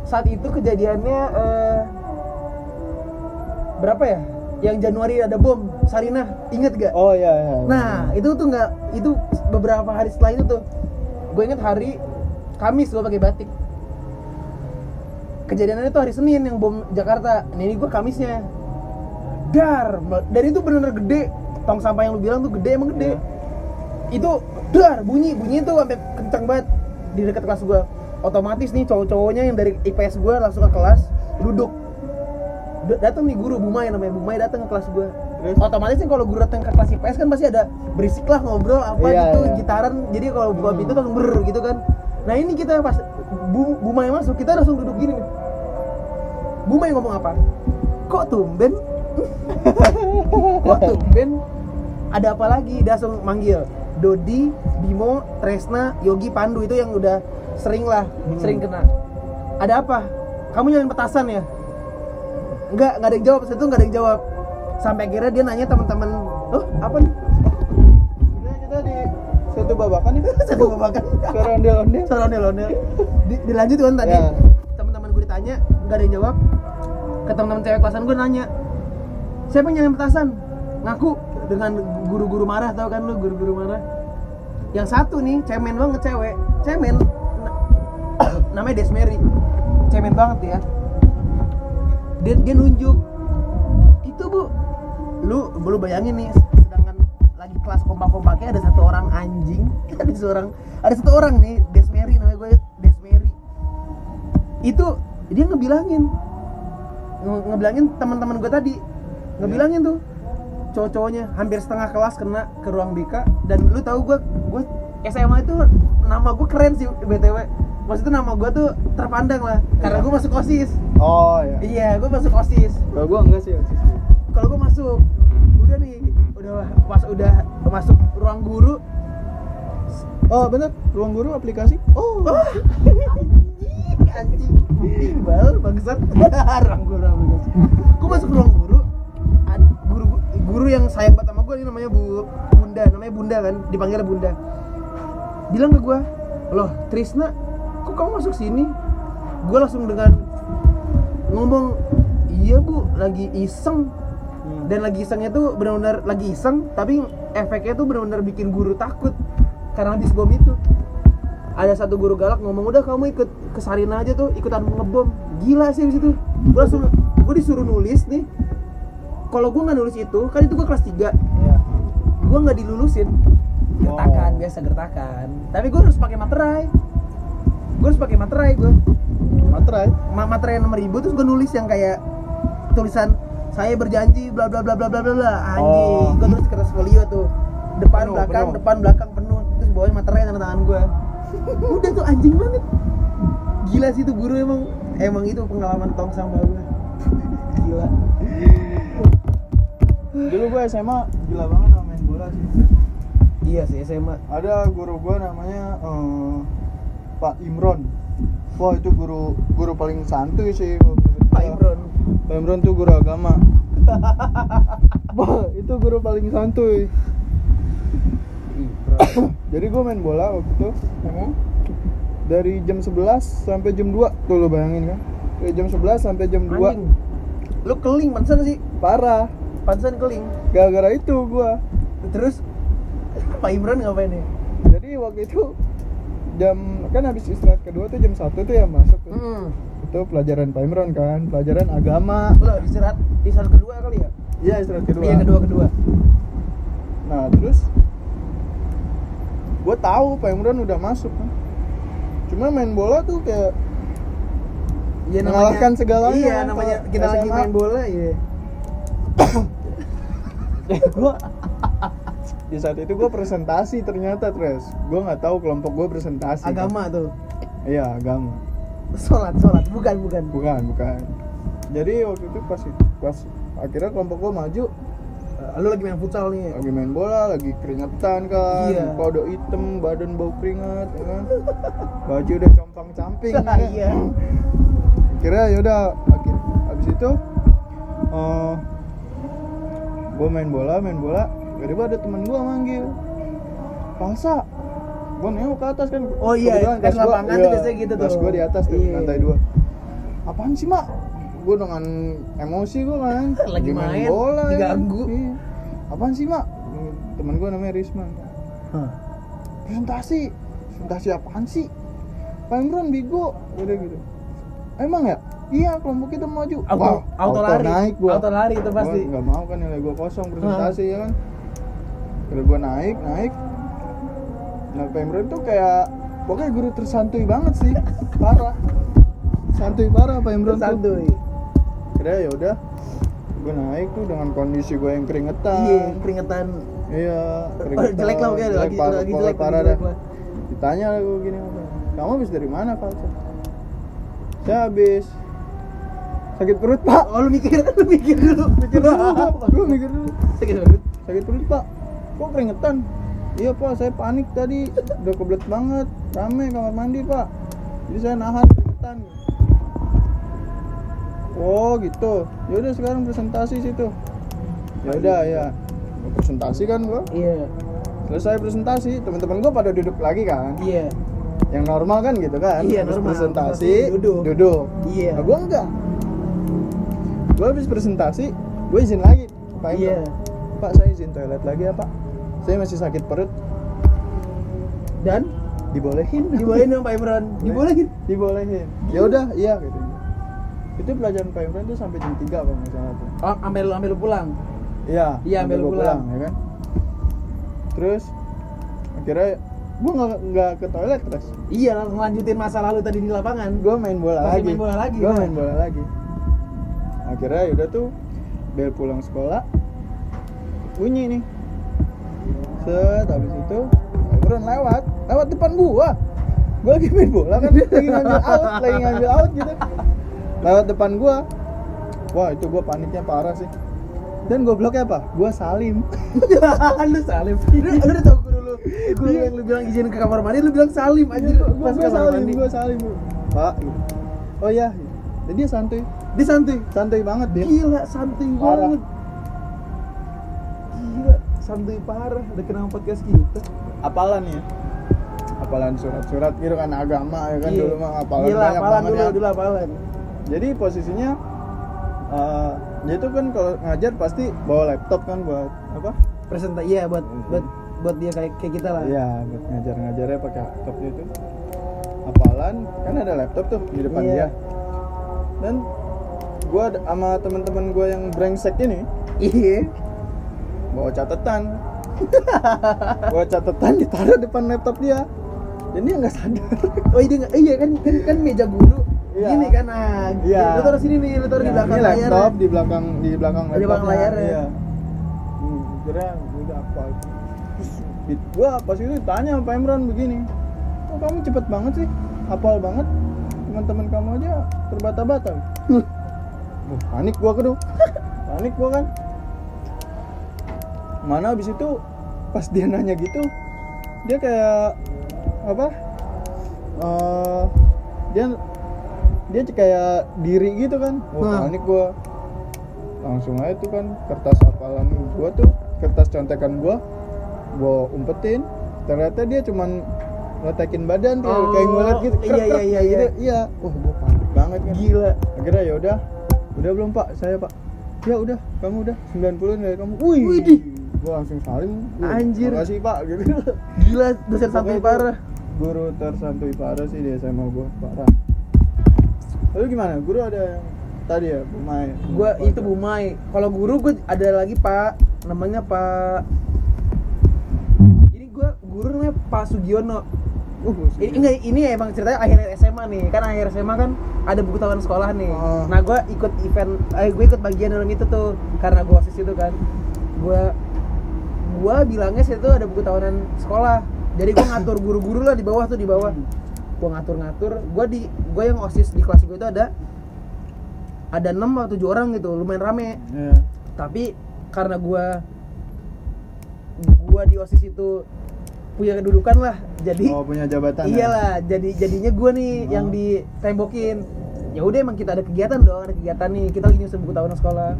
saat itu kejadiannya eh, berapa ya yang Januari ada bom Sarinah inget gak Oh iya iya. Nah, itu tuh nggak itu beberapa hari setelah itu tuh. Gue inget hari Kamis gue pakai batik. Kejadiannya itu hari Senin yang bom Jakarta. Nah, ini gue Kamisnya. Dar, dan itu bener-bener gede. Tong sampah yang lu bilang tuh gede emang gede. Iya. Itu dar bunyi, bunyi itu sampai kencang banget di dekat kelas gue. Otomatis nih cowok-cowoknya yang dari IPS gue langsung ke kelas duduk. Datang nih guru Bumai namanya Bumai datang ke kelas Terus? otomatis kan kalau guru datang ke kelas IPS kan pasti ada berisik lah ngobrol apa Iya, gitu iya. gitaran jadi kalau buka Hmm. pintu langsung ber gitu kan nah ini kita pas Bu, Bumai masuk kita langsung duduk gini nih Bumai ngomong apa kok tumben kok tumben ada apa lagi dia langsung manggil Dodi, Bimo, Tresna, Yogi, Pandu itu yang udah sering lah, Hmm. sering kena. Ada apa? Kamu nyalain petasan ya? Enggak, enggak ada yang jawab. Setelah itu enggak ada yang jawab. Sampai akhirnya dia nanya teman-teman, "Oh, apa nih?" Sebenarnya kita di satu babakan nih. Satu babakan. Suara ondel-ondel. Suara ondel-ondel. Di, dilanjut kan tadi. Ya. Teman-teman gue ditanya, enggak ada yang jawab. Ke teman-teman cewek kelasan gue nanya, "Siapa yang petasan?" Ngaku dengan guru-guru marah tau kan lu guru-guru marah. Yang satu nih, cemen banget cewek. Cemen. Na- namanya Desmeri. Cemen banget ya. Dia, dia nunjuk. Itu, Bu. Lu lu bayangin nih sedangkan lagi kelas kompak-kompaknya ada satu orang anjing, ada seorang ada satu orang nih, Desmeri namanya gue Desmeri. Itu dia ngebilangin nge- ngebilangin teman-teman gue tadi ngebilangin tuh cowok-cowoknya hampir setengah kelas kena ke ruang BK dan lu tahu gue gue SMA itu nama gue keren sih btw maksudnya nama gue tuh terpandang lah karena Iya. gue masuk osis Oh ya. iya gue masuk osis Kalau gua enggak sih. Alexis. kalau gue masuk udah nih udah pas udah masuk ruang guru Oh bener, ruang guru aplikasi. Oh. anjing anjing timbal bangsat ruang guru aplikasi gue masuk ruang guru guru yang sayang banget sama gue ini namanya bu bunda namanya bunda kan dipanggil bunda. Bilang ke gue loh Trisna kok kamu masuk sini? Gue langsung dengan ngomong iya bu lagi iseng. Hmm. dan lagi isengnya tuh benar-benar lagi iseng tapi efeknya tuh benar-benar bikin guru takut karena habis bom itu. Ada satu guru galak ngomong udah kamu ikut ke Sarina aja tuh ikutan ngebom. Gila sih di situ gue langsung gue disuruh nulis nih kalau gue nggak nulis itu kan itu gue kelas 3 Ya. gue nggak dilulusin. Gertakan Oh. biasa gertakan. Tapi gue harus pakai materai. Gue harus pakai materai gue Materai. Ma- materai nomor ribu terus gue nulis yang kayak tulisan saya berjanji bla bla bla bla bla bla bla. Anjing Oh. gue tulis di kertas folio tuh. Depan Penuh, belakang penuh. depan belakang penuh. Terus bawahnya materai tanda tangan gue udah tuh anjing banget. Gila sih tuh guru emang. Emang itu pengalaman tong sampah gue gila Dulu gua SMA gila banget sama main bola sih. iya sih SMA Ada guru gua namanya eh, Pak Imron. Wah itu guru guru paling santuy sih Pak. Imron Pak Imron tuh guru agama. Wah itu guru paling santuy. Jadi gua main bola waktu itu Hmm? dari jam 11 sampai jam 2 tuh lo bayangin kan. Dari jam 11 sampai jam 2 anjing lu keling pantesan sih parah. Pantesan keling Gara-gara itu gua. terus Pak Imron ngapain ya Jadi waktu itu jam kan habis istirahat kedua tuh jam 1 tuh ya masuk tuh. hmm. Itu pelajaran Pak Imron kan, pelajaran agama. lo istirahat istirahat kedua kali ya Iya, istirahat kedua. iya kedua kedua Nah, terus gue tahu Pak Imron udah masuk kan. Cuma main bola tuh kayak Iya Mengalahkan segalanya, Iya, namanya kita lagi main bola, iya. gue di saat itu gue presentasi ternyata tres gue nggak tahu kelompok gue presentasi kan. Agama tuh. iya agama Sholat, sholat, bukan, bukan. bukan bukan jadi waktu itu pas pas akhirnya kelompok gue maju Eh, Lu lagi main futsal nih. lagi main bola lagi keringetan kan Iya. udah hitam badan bau keringat ya kan baju udah compang camping ya kan? Iya. kira yaudah akhir habis itu eh gue main bola main bola tiba-tiba ada temen gue manggil. Palsa gue nengok ke atas kan. Oh iya, Kebetulan kan gua- lapangan tuh iya, biasanya gitu tuh. gue di atas tuh Iya. lantai dua. Apaan sih mak? Gue dengan emosi gue kan. Lagi main, bola ya. diganggu. Iya. apaan sih mak? Temen gue namanya Risman. Hah. presentasi. Presentasi apaan sih? Pak Imron Bigo udah gitu. Emang ya iya kelompok kita maju. Auto, Wah, auto, lari. naik gua. Auto lari itu pasti. Gua nggak mau kan nilai gua kosong presentasi ya kan? Udah gua naik naik. Nah Imron tuh kayak pokoknya guru tersantuy banget sih. Parah. Santuy parah Pak Imron Santuy. kira ya udah gua naik tuh dengan kondisi gua yang keringetan. Iya, keringetan. iya Oh, jelek lah pokoknya, lagi parah, lagi jelek, parah lagi dah. ditanya lah gue gini apa kamu habis dari mana pak? Saya habis sakit perut pak. Oh, lu mikir, lu mikir dulu. mikir dulu. Gue mikir dulu. Sakit banget. sakit perut pak. Kok keringetan? Iya pak saya panik tadi. Udah kebelet banget. Rame kamar mandi pak. Jadi saya nahan keringetan. Oh gitu. Ya udah sekarang presentasi situ. Ya udah ya. Presentasi kan gua? Iya. Selesai presentasi teman-teman gua pada duduk lagi kan? Iya. Yang normal kan gitu kan? Iya, normal. presentasi Duduk. duduk. Iya. nah, gua enggak gua habis presentasi gua izin lagi. Pak Iya. Pak saya izin toilet lagi ya Pak. Saya masih sakit perut. Dan? Dibolehin. Dibolehin dong Pak Imran. Dibolehin. Dibolehin. Ya udah iya gitu. Itu pelajaran Pak Imran tuh sampai jam 3 kalau nggak salah tuh. Oh, ambil ambil pulang? Iya Iya, sampai ambil gua pulang. ya kan? Terus akhirnya gua nggak nggak ke toilet terus. Iya langsung lanjutin masa lalu tadi di lapangan. Gua main bola Masih lagi. main bola lagi, gua kan? main bola lagi akhirnya udah tuh bel pulang sekolah. Bunyi nih. Set habis itu Imran lewat. Lewat depan gua. Gua lagi main bola kan lagi ngambil out lagi ngambil out gitu. Lewat depan gua. Wah itu gua paniknya parah sih. Dan gobloknya apa? Gua salim. Lu salim. Lu, lu udah tau guru lu? Guru yang lu bilang izin ke kamar mandi lu bilang salim gua, pas gua kamar salim mandi. gua salim. Pak. Gitu. oh iya. Dan dia santuy dia santuy santuy banget dia gila santuy Parah. banget gila santuy parah udah kenal podcast kita apalan ya apalan surat-surat gitu kan agama ya kan Iya. dulu mah apalan Gila, banyak apalan dulu ya dulu apalan jadi posisinya eh dia tuh kan kalau ngajar pasti bawa laptop kan buat apa presentasi iya buat buat buat dia kayak kayak kita lah Iya, buat ngajar-ngajarnya pakai laptop itu. Apalan kan ada laptop tuh di depan Iya. dia. Dan ada- sama teman-teman gua yang brengsek ini iya bawa catatan. bawa catatan ditaruh depan laptop dia. Dan dia nggak sadar. oh iya nggak iya kan kan kan meja guru Iya. gini kan nah Iya. lu taruh sini nih lu taruh di Ya, belakang ini layar laptop di belakang di belakang Di belakang laptopnya. layarnya. Iya. Hmm, kira udah apa? Di- gua pas itu tanya sama Imran begini. Oh, kamu cepet banget sih. Hafal banget. Teman-teman kamu aja terbata-bata. Wah, panik gua kedua. panik gua kan. Mana habis itu pas dia nanya gitu, dia kayak apa? Eh, dia dia kayak diri gitu kan Wah, panik gua langsung aja tuh kan kertas hafalan gua tuh kertas contekan gua gua umpetin ternyata dia cuman letekin badan tuh Oh, kayak ngeliat gitu iya, iya, iya, gitu. iya. iya wah gua panik banget kan gila akhirnya ya udah udah belum pak? Saya pak? Ya udah kamu udah 90 dari kamu. Wih! Widih. gua langsung salim. Wih, Anjir. makasih pak gitu. Gila dosen santuy parah. guru tersantuy parah sih di SMA gua parah lalu gimana? Guru ada yang tadi ya pemain gua itu Bumai kalau guru gua ada lagi pak. Namanya Pak. Ini gua guru namanya Pak Sugiono uh, ini enggak ini emang ceritanya akhir SMA nih. Kan akhir SMA kan ada buku tahunan sekolah nih. Oh. nah gua ikut event eh gue ikut bagian dalam itu tuh karena gua osis itu kan. Gua gua bilangnya situ ada buku tahunan sekolah. Jadi gua ngatur guru-guru lah di bawah tuh di bawah. Gua ngatur-ngatur. Gua di gua yang osis di kelas gue itu ada ada enam atau tujuh orang gitu lumayan rame. Ya. tapi karena gua gua di osis itu punya kedudukan lah. Jadi oh punya jabatan ya? iyalah jadi jadinya gua nih Oh. yang ditembokin. Ya udah emang kita ada kegiatan dong ada kegiatan nih. Kita lagi nyusun buku tahunan sekolah.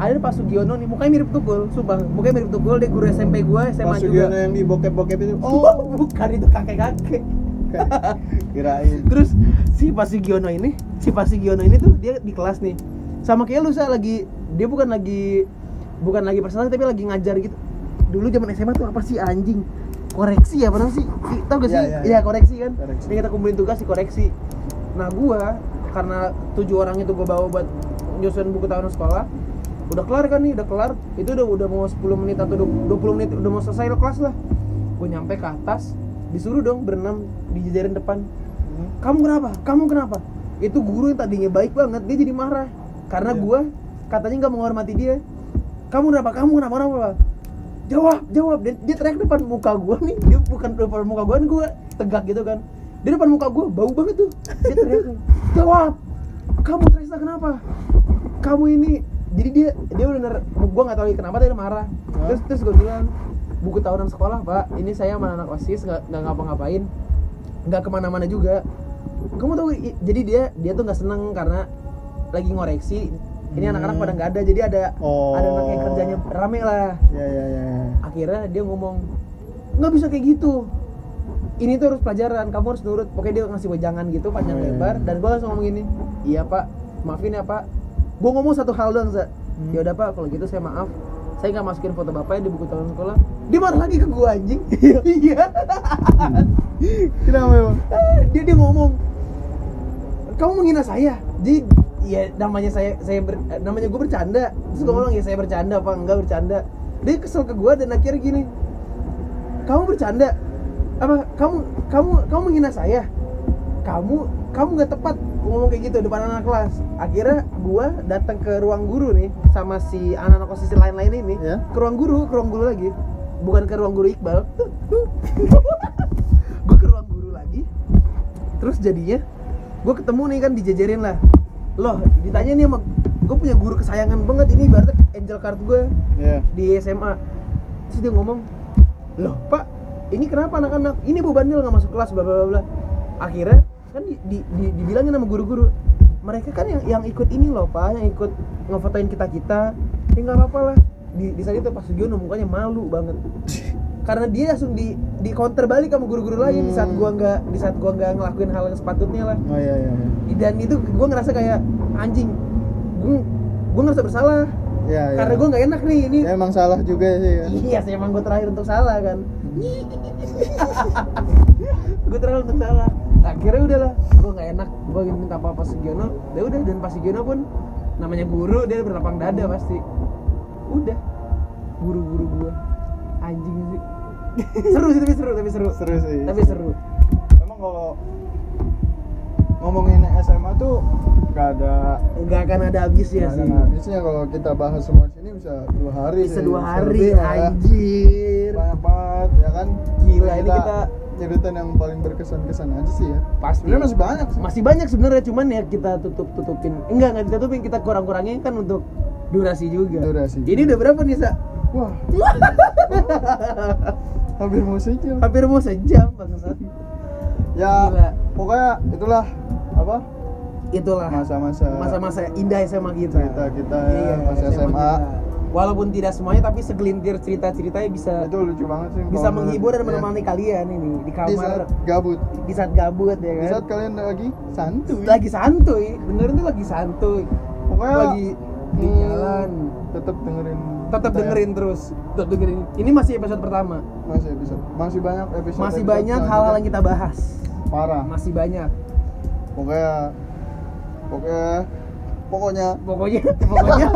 Ada Pak Sugiono nih mukanya mirip Tukul sumpah. Mukanya mirip Tukul dia guru SMP gua SMA juga. Sugiono yang di bokep-bokep itu? Oh. bukan itu kakek-kakek. Kirain. Terus si Pak Sugiono ini si Pak Sugiono ini tuh dia di kelas nih. Sama kayak lu sa lagi dia bukan lagi bukan lagi presentasi tapi lagi ngajar gitu. Dulu zaman SMA tuh apa sih anjing koreksi ya apa sih. Tau gak sih? Iya, iya, iya. iya. koreksi kan? Koreksi. yang kita kumpulin tugas di koreksi. Nah gua karena tujuh orang itu gua bawa buat nyusun buku tahunan sekolah udah kelar kan nih udah kelar. Itu udah udah mau 10 menit atau 20 menit udah mau selesai kelas lah. Gue nyampe ke atas disuruh dong berenam dijajarin depan. Hmm. kamu kenapa? Kamu kenapa? Itu guru yang tadinya baik banget dia jadi marah. Karena Iya. gua katanya nggak menghormati dia. Kamu kenapa? Kamu kenapa? Kenapa jawab jawab. Dia, dia teriak depan muka gua nih. Dia bukan depan muka gua gua tegak gitu kan. Di depan muka gua bau banget tuh. Dia teriak jawab! Kamu Tresna kenapa? Kamu ini jadi dia dia benar gua nggak tahu dia kenapa dia marah. Hah? terus terus gua bilang buku tahunan sekolah pak. Ini saya sama anak osis nggak nggak ngapa-ngapain. Nggak ke mana-mana juga. Kamu tahu jadi dia dia tuh nggak seneng karena lagi ngoreksi ini anak-anak pada nggak ada jadi ada Oh. ada anak yang kerjanya rame lah. Ya ya ya ya. akhirnya dia ngomong nggak bisa kayak gitu. Ini tuh harus pelajaran kamu harus nurut. Pokoknya dia ngasih wejangan gitu panjang Hmm. lebar dan gue langsung ngomong gini iya pak. Maafin ya pak. Gue ngomong satu hal doang za Hmm. ya udah pak. Kalau gitu saya maaf. Saya nggak masukin foto bapaknya di buku tahunan sekolah. Dia marah lagi ke gue anjing. Iya. Kenapa emang dia dia ngomong kamu menghina saya. Jadi ya namanya saya saya ber- eh, namanya gue bercanda. Terus gue Hmm. ngomong ya saya bercanda apa enggak bercanda? Dia kesel ke gue dan akhirnya gini kamu bercanda? Apa kamu kamu kamu menghina saya? Kamu kamu nggak tepat ngomong kayak gitu depan anak kelas. Akhirnya gue datang ke ruang guru nih sama si anak-anak posisi lain-lain ini Ya. ke ruang guru ke ruang guru lagi. Bukan ke ruang guru Iqbal. Gue ke ruang guru lagi. Terus jadinya gue ketemu nih kan dijajarin lah loh ditanya nih sama gue punya guru kesayangan banget ini ibaratnya angel card gue ya di SMA terus dia ngomong loh pak ini kenapa anak-anak? Ini bu bandel nggak masuk kelas bla bla bla akhirnya kan di, di, di- dibilangin sama guru-guru mereka kan yang yang ikut ini loh pak yang ikut ngefotoin kita kita ya nggak apa-apa lah. Di, di saat itu pas Sugiono mukanya malu banget karena dia langsung di di counter balik sama guru-guru lain di saat Hmm. gua nggak di saat gua nggak ngelakuin hal yang sepatutnya lah. Oh ya ya ya dan itu gua ngerasa kayak anjing gua gua ngerasa bersalah. Ya, ya. karena gua nggak enak nih ini. Ya, emang salah juga sih kan Iya sih emang gue terakhir untuk salah kan. Gue terakhir untuk salah. Akhirnya udahlah Gue gak enak. Gue minta apa Pak Sugiono. Ya udah dan Pak Sugiono pun Namanya guru Dia berlapang dada pasti. Udah Guru-guru gue Anjing sih. Seru sih tapi seru Tapi seru. Seru sih Tapi seru. emang kalau ngomongin SMA tuh gak ada Gak akan ada habisnya sih. habisnya. Kalau kita bahas semua sini bisa dua hari Bisa sih. dua hari lah ya. Anjir. Banyak banget ya kan? Gila, ini kita- nyeritain yang paling berkesan-kesan aja sih ya. Pasti. Sebenarnya masih banyak sih. Masih banyak sebenarnya Cuman ya kita tutup-tutupin. Enggak, enggak ditutupin Kita kurang-kurangin kan untuk durasi juga. Durasi. Ini udah berapa nih, Sa? Wah. Hampir mau sejam. Hampir mau sejam bangsat. Ya Gila. pokoknya itulah apa? Itulah. Masa-masa masa-masa indah SMA kita. cerita kita ya, masa SMA. kita. walaupun tidak semuanya tapi segelintir cerita-ceritanya bisa itu lucu banget sih bisa menghibur dan menemani kalian ini di ya. di saat kamar gabut. Di saat gabut ya di kan? saat kalian lagi santuy. Lagi santuy dengerin tuh lagi santuy. Pokoknya lagi di hmm, jalan. tetap dengerin tetap dengerin terus. Tetap dengerin. Ini masih episode pertama. Masih episode. Masih banyak episode masih episode banyak hal-hal yang kita bahas. Parah. Masih banyak. Pokoknya pokoknya pokoknya. Pokoknya pokoknya.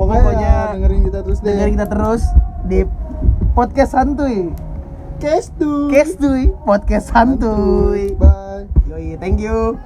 Pokoknya, Pokoknya dengerin kita terus deh dengerin kita terus di podcast santuy Kestu Kestuy podcast santuy bye. Yoi thank you